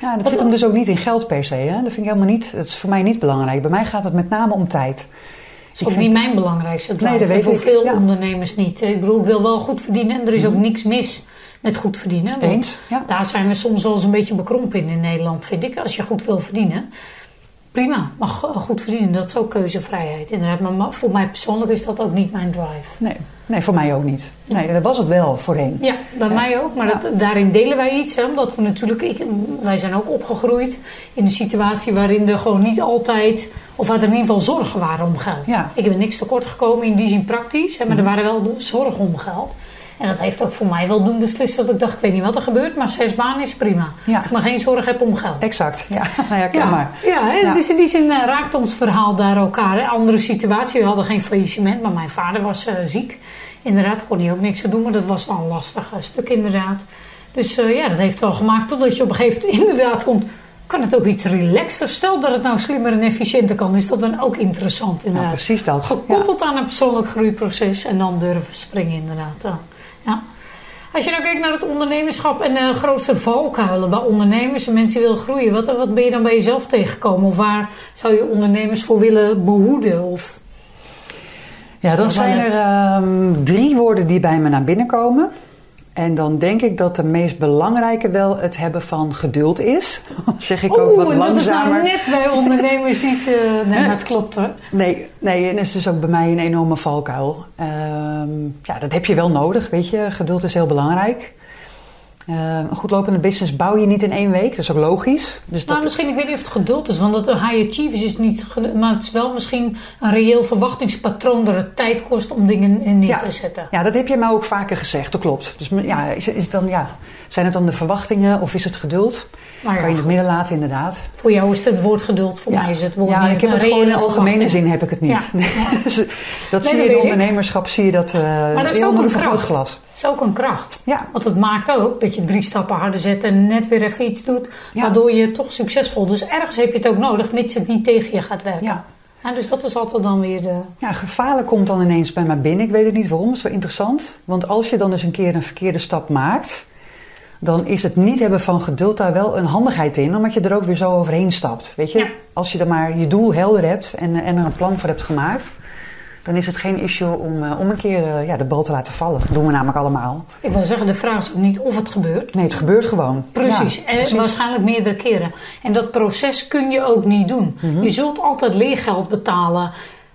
Ja, dat zit hem dus ook niet in geld per se. Hè? Dat vind ik helemaal niet. Dat is voor mij niet belangrijk. Bij mij gaat het met name om tijd. is ook niet mijn belangrijkste drive. Nee, dat weet voor ik. veel Ja. ondernemers niet. Ik bedoel, ik wil wel goed verdienen en er is ook niks mis met goed verdienen. Mhm. Eens, ja. Daar zijn we soms wel eens een beetje bekrompen in in Nederland, vind ik. Als je goed wil verdienen, prima, mag goed verdienen. Dat is ook keuzevrijheid. Inderdaad, maar ma- voor mij persoonlijk is dat ook niet mijn drive. Nee, nee, voor mij ook niet. Nee, dat was het wel voorheen. Ja, bij mij ook. Maar dat, daarin delen wij iets. Hè, omdat we natuurlijk, ik, wij zijn ook opgegroeid in een situatie waarin er gewoon niet altijd, of waar er in ieder geval zorgen waren om geld. Ja. Ik ben niks tekort gekomen in die zin praktisch, hè, maar er waren wel zorgen om geld. En dat heeft ook voor mij wel doen beslist dat ik dacht, ik weet niet wat er gebeurt, maar zes banen is prima. Ja. Als ik maar geen zorg heb om geld. Exact, ja. Nou ja, Ja, maar. ja, hè, Ja. dus in die zin eh, raakt ons verhaal daar elkaar. Hè. Andere situatie, we hadden geen faillissement, maar mijn vader was eh, ziek. Inderdaad, kon hij ook niks aan doen, maar dat was wel een lastig eh, stuk inderdaad. Dus ja, dat heeft wel gemaakt totdat je op een gegeven moment inderdaad komt... kan het ook iets relaxter? Stel dat het nou slimmer en efficiënter kan, is dat dan ook interessant Nou, inderdaad. precies dat. Ja. Gekoppeld aan een persoonlijk groeiproces en dan durven springen inderdaad. Ja. Als je nou kijkt naar het ondernemerschap en de grootste valkuilen bij ondernemers en mensen die willen groeien, wat, wat ben je dan bij jezelf tegengekomen? Of waar zou je ondernemers voor willen behoeden? Of, Ja, dan zijn er ehm, drie woorden die bij me naar binnen komen. En dan denk ik dat de meest belangrijke wel het hebben van geduld is. zeg ik ook wat en dat is langzamer. nou net bij ondernemers niet... eh nee, het klopt hoor. Nee, nee, en dat is dus ook bij mij een enorme valkuil. Ehm, ja, dat heb je wel nodig, weet je. Geduld is heel belangrijk. Ehm, een goed lopende business bouw je niet in één week, dat is ook logisch. Dus Nou, dat, misschien, ik weet niet of het geduld is, want dat high achievers is niet... Maar het is wel misschien een reëel verwachtingspatroon dat het tijd kost om dingen in neer Ja. te zetten. ja, dat heb je mij ook vaker gezegd, dat klopt. Dus ja, is, is het dan, ja, zijn het dan de verwachtingen of is het geduld? Nou ja, kan je het midden laten, inderdaad. Voor jou is het het woord geduld, voor mij is het woord Ja, ik heb het gewoon in de algemene zin heb ik het niet. Nee, dus dat dat zie je in ondernemerschap, zie je dat eh dat is heel ook een vergrootglas. Dat is ook een kracht. Ja, Want het maakt ook dat je drie stappen harder zet en net weer even iets doet, Ja. waardoor je toch succesvol. Dus ergens heb je het ook nodig, mits het niet tegen je gaat werken. ja. Ja, dus dat is altijd dan weer de. Ja, gevaarlijk komt dan ineens bij mij binnen. Ik weet het niet waarom, het is wel interessant. Want als je dan dus een keer een verkeerde stap maakt, dan is het niet hebben van geduld daar wel een handigheid in, omdat je er ook weer zo overheen stapt. Weet je, Ja. als je dan maar je doel helder hebt en, en er een plan voor hebt gemaakt, dan is het geen issue om, eh, om een keer eh, ja, de bal te laten vallen. Dat doen we namelijk allemaal. Ik wil zeggen, de vraag is ook niet of het gebeurt. Nee, het gebeurt gewoon. Precies, Ja, en precies. waarschijnlijk meerdere keren. En dat proces kun je ook niet doen. Mhm. Je zult altijd leergeld betalen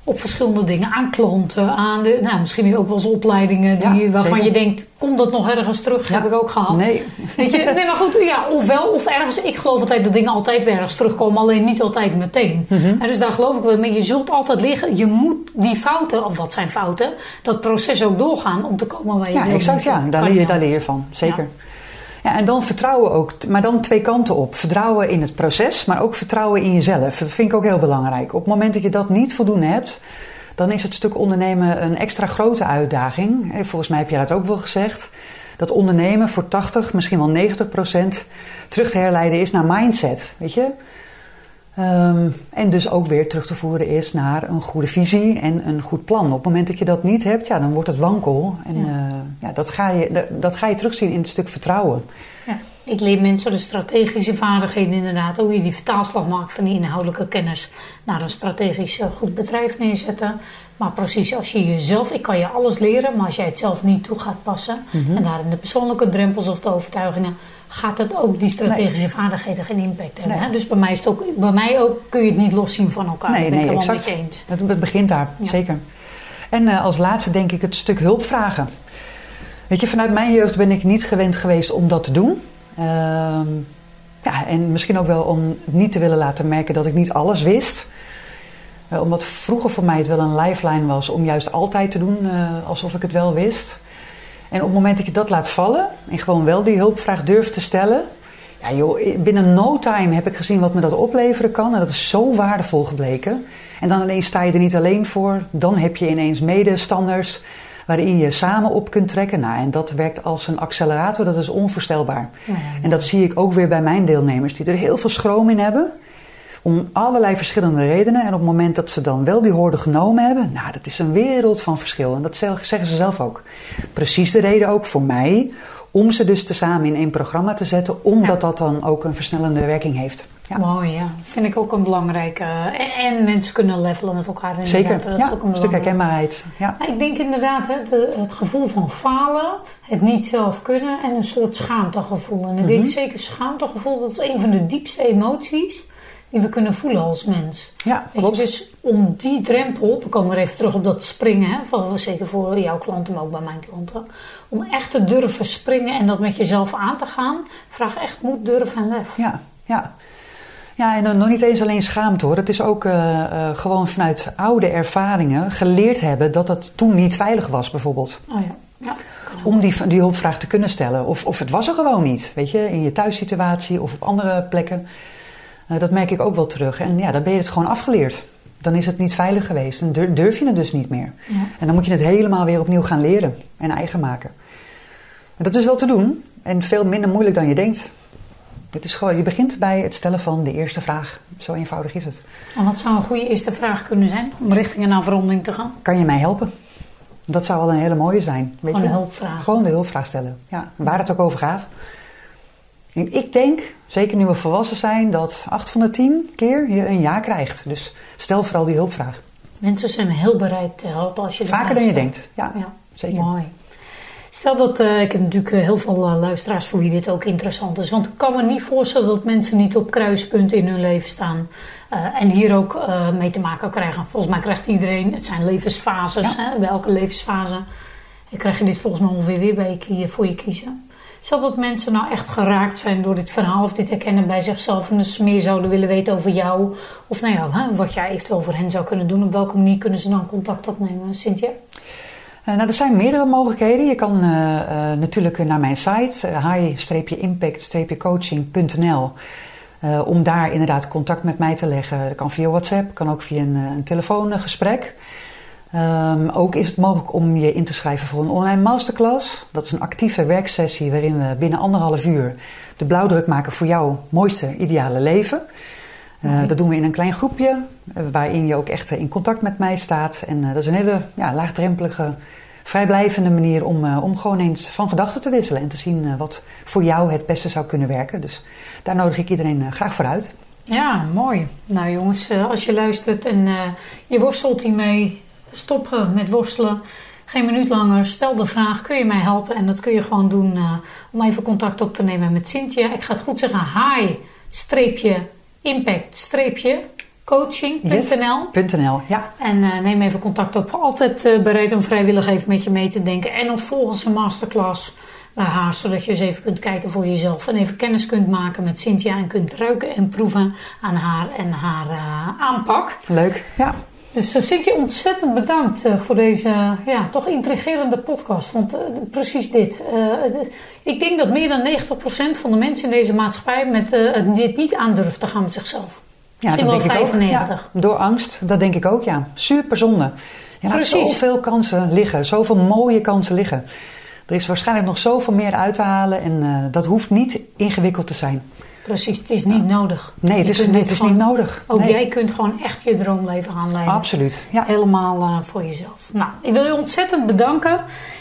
op verschillende dingen. Aan klanten, aan de, nou, misschien ook wel eens opleidingen die, Ja, waarvan zeker. je denkt, komt dat nog ergens terug? Ja. Heb ik ook gehad. Nee. Weet je, nee, maar goed, ja, ofwel of ergens. Ik geloof altijd dat dingen altijd weer ergens terugkomen, alleen niet altijd meteen. Mhm. En dus daar geloof ik wel mee. Je zult altijd liggen, je moet die fouten, of wat zijn fouten, dat proces ook doorgaan om te komen waar je Ja, exact. Ja, daar leer, je, daar leer je van. Zeker. Ja. En dan vertrouwen ook. Maar dan twee kanten op. Vertrouwen in het proces, maar ook vertrouwen in jezelf. Dat vind ik ook heel belangrijk. Op het moment dat je dat niet voldoende hebt, dan is het stuk ondernemen een extra grote uitdaging. Volgens mij heb je dat ook wel gezegd. Dat ondernemen voor 80, misschien wel 90 procent terug te herleiden is naar mindset. Weet je? Ehm, en dus ook weer terug te voeren is naar een goede visie en een goed plan. Op het moment dat je dat niet hebt, ja, dan wordt het wankel. En Ja. ja. ja, dat, ga je, dat, dat ga je terugzien in het stuk vertrouwen. Ja, ik leer mensen de strategische vaardigheden inderdaad. Hoe je die vertaalslag maakt van die inhoudelijke kennis naar een strategisch eh, goed bedrijf neerzetten. Maar precies, als je jezelf, ik kan je alles leren, maar als jij het zelf niet toe gaat passen Mhm. en daarin de persoonlijke drempels of de overtuigingen, gaat het ook die strategische vaardigheden geen impact hebben. Nee. Hè? Dus bij mij, is het ook, bij mij ook kun je het niet loszien van elkaar. Nee, dat ben nee, ik helemaal exact. met je eens. Het, het begint daar, Ja. zeker. En eh, als laatste denk ik het stuk hulp vragen. Weet je, vanuit mijn jeugd ben ik niet gewend geweest om dat te doen. Ehm, ja, en misschien ook wel om niet te willen laten merken dat ik niet alles wist. Eh, omdat vroeger voor mij het wel een lifeline was om juist altijd te doen eh, alsof ik het wel wist. En op het moment dat je dat laat vallen en gewoon wel die hulpvraag durft te stellen. Ja joh, binnen no time heb ik gezien wat me dat opleveren kan. En dat is zo waardevol gebleken. En dan ineens sta je er niet alleen voor. Dan heb je ineens medestanders waarin je samen op kunt trekken. Nou, en dat werkt als een accelerator, dat is onvoorstelbaar. Ja, En dat zie ik ook weer bij mijn deelnemers, die er heel veel schroom in hebben. Om allerlei verschillende redenen. En op het moment dat ze dan wel die hoorde genomen hebben, nou, dat is een wereld van verschil. En dat zeg- zeggen ze zelf ook. Precies de reden ook voor mij om ze dus tezamen in één programma te zetten, omdat Ja. dat dan ook een versnellende werking heeft. Ja. Mooi, ja. Vind ik ook een belangrijke. En, en mensen kunnen levelen met elkaar. inderdaad. Zeker, Dat is ook een een stuk herkenbaarheid. Ja. Ik denk inderdaad hè, de, het gevoel van falen, het niet zelf kunnen en een soort schaamtegevoel. En ik denk Mhm. zeker schaamtegevoel, dat is een van de diepste emoties die we kunnen voelen als mens. ja, je, klopt. dus om die drempel, dan komen we even terug op dat springen, hè, van, zeker voor jouw klanten, maar ook bij mijn klanten. Om echt te durven springen en dat met jezelf aan te gaan, vraag echt moed, durf en lef. Ja, ja. Ja, en dan nog niet eens alleen schaamte hoor. Het is ook eh, eh, gewoon vanuit oude ervaringen geleerd hebben dat het toen niet veilig was, bijvoorbeeld. Oh ja, ja. Om die, die hulpvraag te kunnen stellen. Of, of het was er gewoon niet, weet je, in je thuissituatie of op andere plekken. Eh, dat merk ik ook wel terug. En ja, dan ben je het gewoon afgeleerd. Dan is het niet veilig geweest. Dan dur- durf je het dus niet meer. Ja. En dan moet je het helemaal weer opnieuw gaan leren en eigen maken. En dat is wel te doen en veel minder moeilijk dan je denkt. Het is gewoon, je begint bij het stellen van de eerste vraag. Zo eenvoudig is het. En wat zou een goede eerste vraag kunnen zijn om richting een afronding te gaan? Kan je mij helpen? Dat zou wel een hele mooie zijn. Weet Gewoon je? een hulpvraag. Gewoon de hulpvraag stellen. Ja, waar het ook over gaat. En ik denk, zeker nu we volwassen zijn, dat 8 van de 10 keer je een ja krijgt. Dus stel vooral die hulpvraag. Mensen zijn heel bereid te helpen als je Vaker dan je denkt. Ja, Ja, zeker. mooi. Stel dat, eh, ik heb natuurlijk eh, heel veel eh, luisteraars voor wie dit ook interessant is. Want ik kan me niet voorstellen dat mensen niet op kruispunten in hun leven staan. en hier ook mee te maken krijgen. Volgens mij krijgt iedereen, het zijn levensfases. Ja. Hè, bij elke levensfase en krijg je dit volgens mij ongeveer weer bij je, voor je kiezen. Stel dat mensen nou echt geraakt zijn door dit verhaal of dit herkennen bij zichzelf en dus meer zouden willen weten over jou. Of nou ja, wat jij eventueel voor hen zou kunnen doen. Op welke manier kunnen ze dan contact opnemen, Cynthia? Eh, nou, er zijn meerdere mogelijkheden. Je kan eh, eh, natuurlijk naar mijn site, high-impact-coaching.nl, om daar inderdaad contact met mij te leggen. Dat kan via WhatsApp, kan ook via een, een telefoongesprek. Ehm, ook is het mogelijk om je in te schrijven voor een online masterclass. Dat is een actieve werksessie waarin we binnen anderhalf uur de blauwdruk maken voor jouw mooiste ideale leven. Eh, dat doen we in een klein groepje, eh, waarin je ook echt in contact met mij staat. En eh, dat is een hele ja, laagdrempelige, vrijblijvende manier om, om gewoon eens van gedachten te wisselen. En te zien wat voor jou het beste zou kunnen werken. Dus daar nodig ik iedereen graag voor uit. Ja, mooi. Nou jongens, als je luistert en je worstelt hiermee, stop eh, met worstelen. Geen minuut langer, stel de vraag, kun je mij helpen? En dat kun je gewoon doen eh, om even contact op te nemen met Cynthia. Ik ga het goed zeggen, hi-impact-coaching.nl .nl, ja. En eh, neem even contact op. Altijd eh, bereid om vrijwillig even met je mee te denken. En of volgens een masterclass bij haar, zodat je eens even kunt kijken voor jezelf. En even kennis kunt maken met Cynthia en kunt ruiken en proeven aan haar en haar aanpak. Leuk. Ja. Dus Cynthia, ontzettend bedankt uh, voor deze ja, toch intrigerende podcast. Want uh, precies dit. Ik denk dat meer dan 90% van de mensen in deze maatschappij met dit niet aandurft te gaan met zichzelf. Ja, Misschien dat wel denk 95. ik ook. Ja, door angst, dat denk ik ook, ja. Super zonde. Je laat Precies. zoveel kansen liggen, zoveel mooie kansen liggen. Er is waarschijnlijk nog zoveel meer uit te halen en dat hoeft niet ingewikkeld te zijn. Precies, het is niet nodig. Nee, het is, nee, het is gewoon- niet nodig. Ook Nee. jij kunt gewoon echt je droomleven gaan leiden. Absoluut, ja. Helemaal eh, voor jezelf. Nou, ik wil je ontzettend bedanken.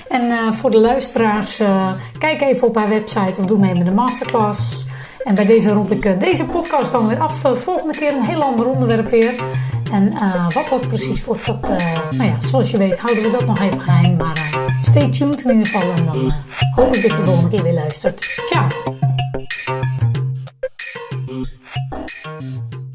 En eh, voor de luisteraars, eh, kijk even op haar website of doe mee met de masterclass. En bij deze rond ik deze podcast dan weer af. Volgende keer een heel ander onderwerp weer. En wat dat precies wordt, dat, nou ja, zoals je weet houden we dat nog even geheim. Maar stay tuned in ieder geval. En dan hoop ik dat je de volgende keer weer luistert. Ciao! Música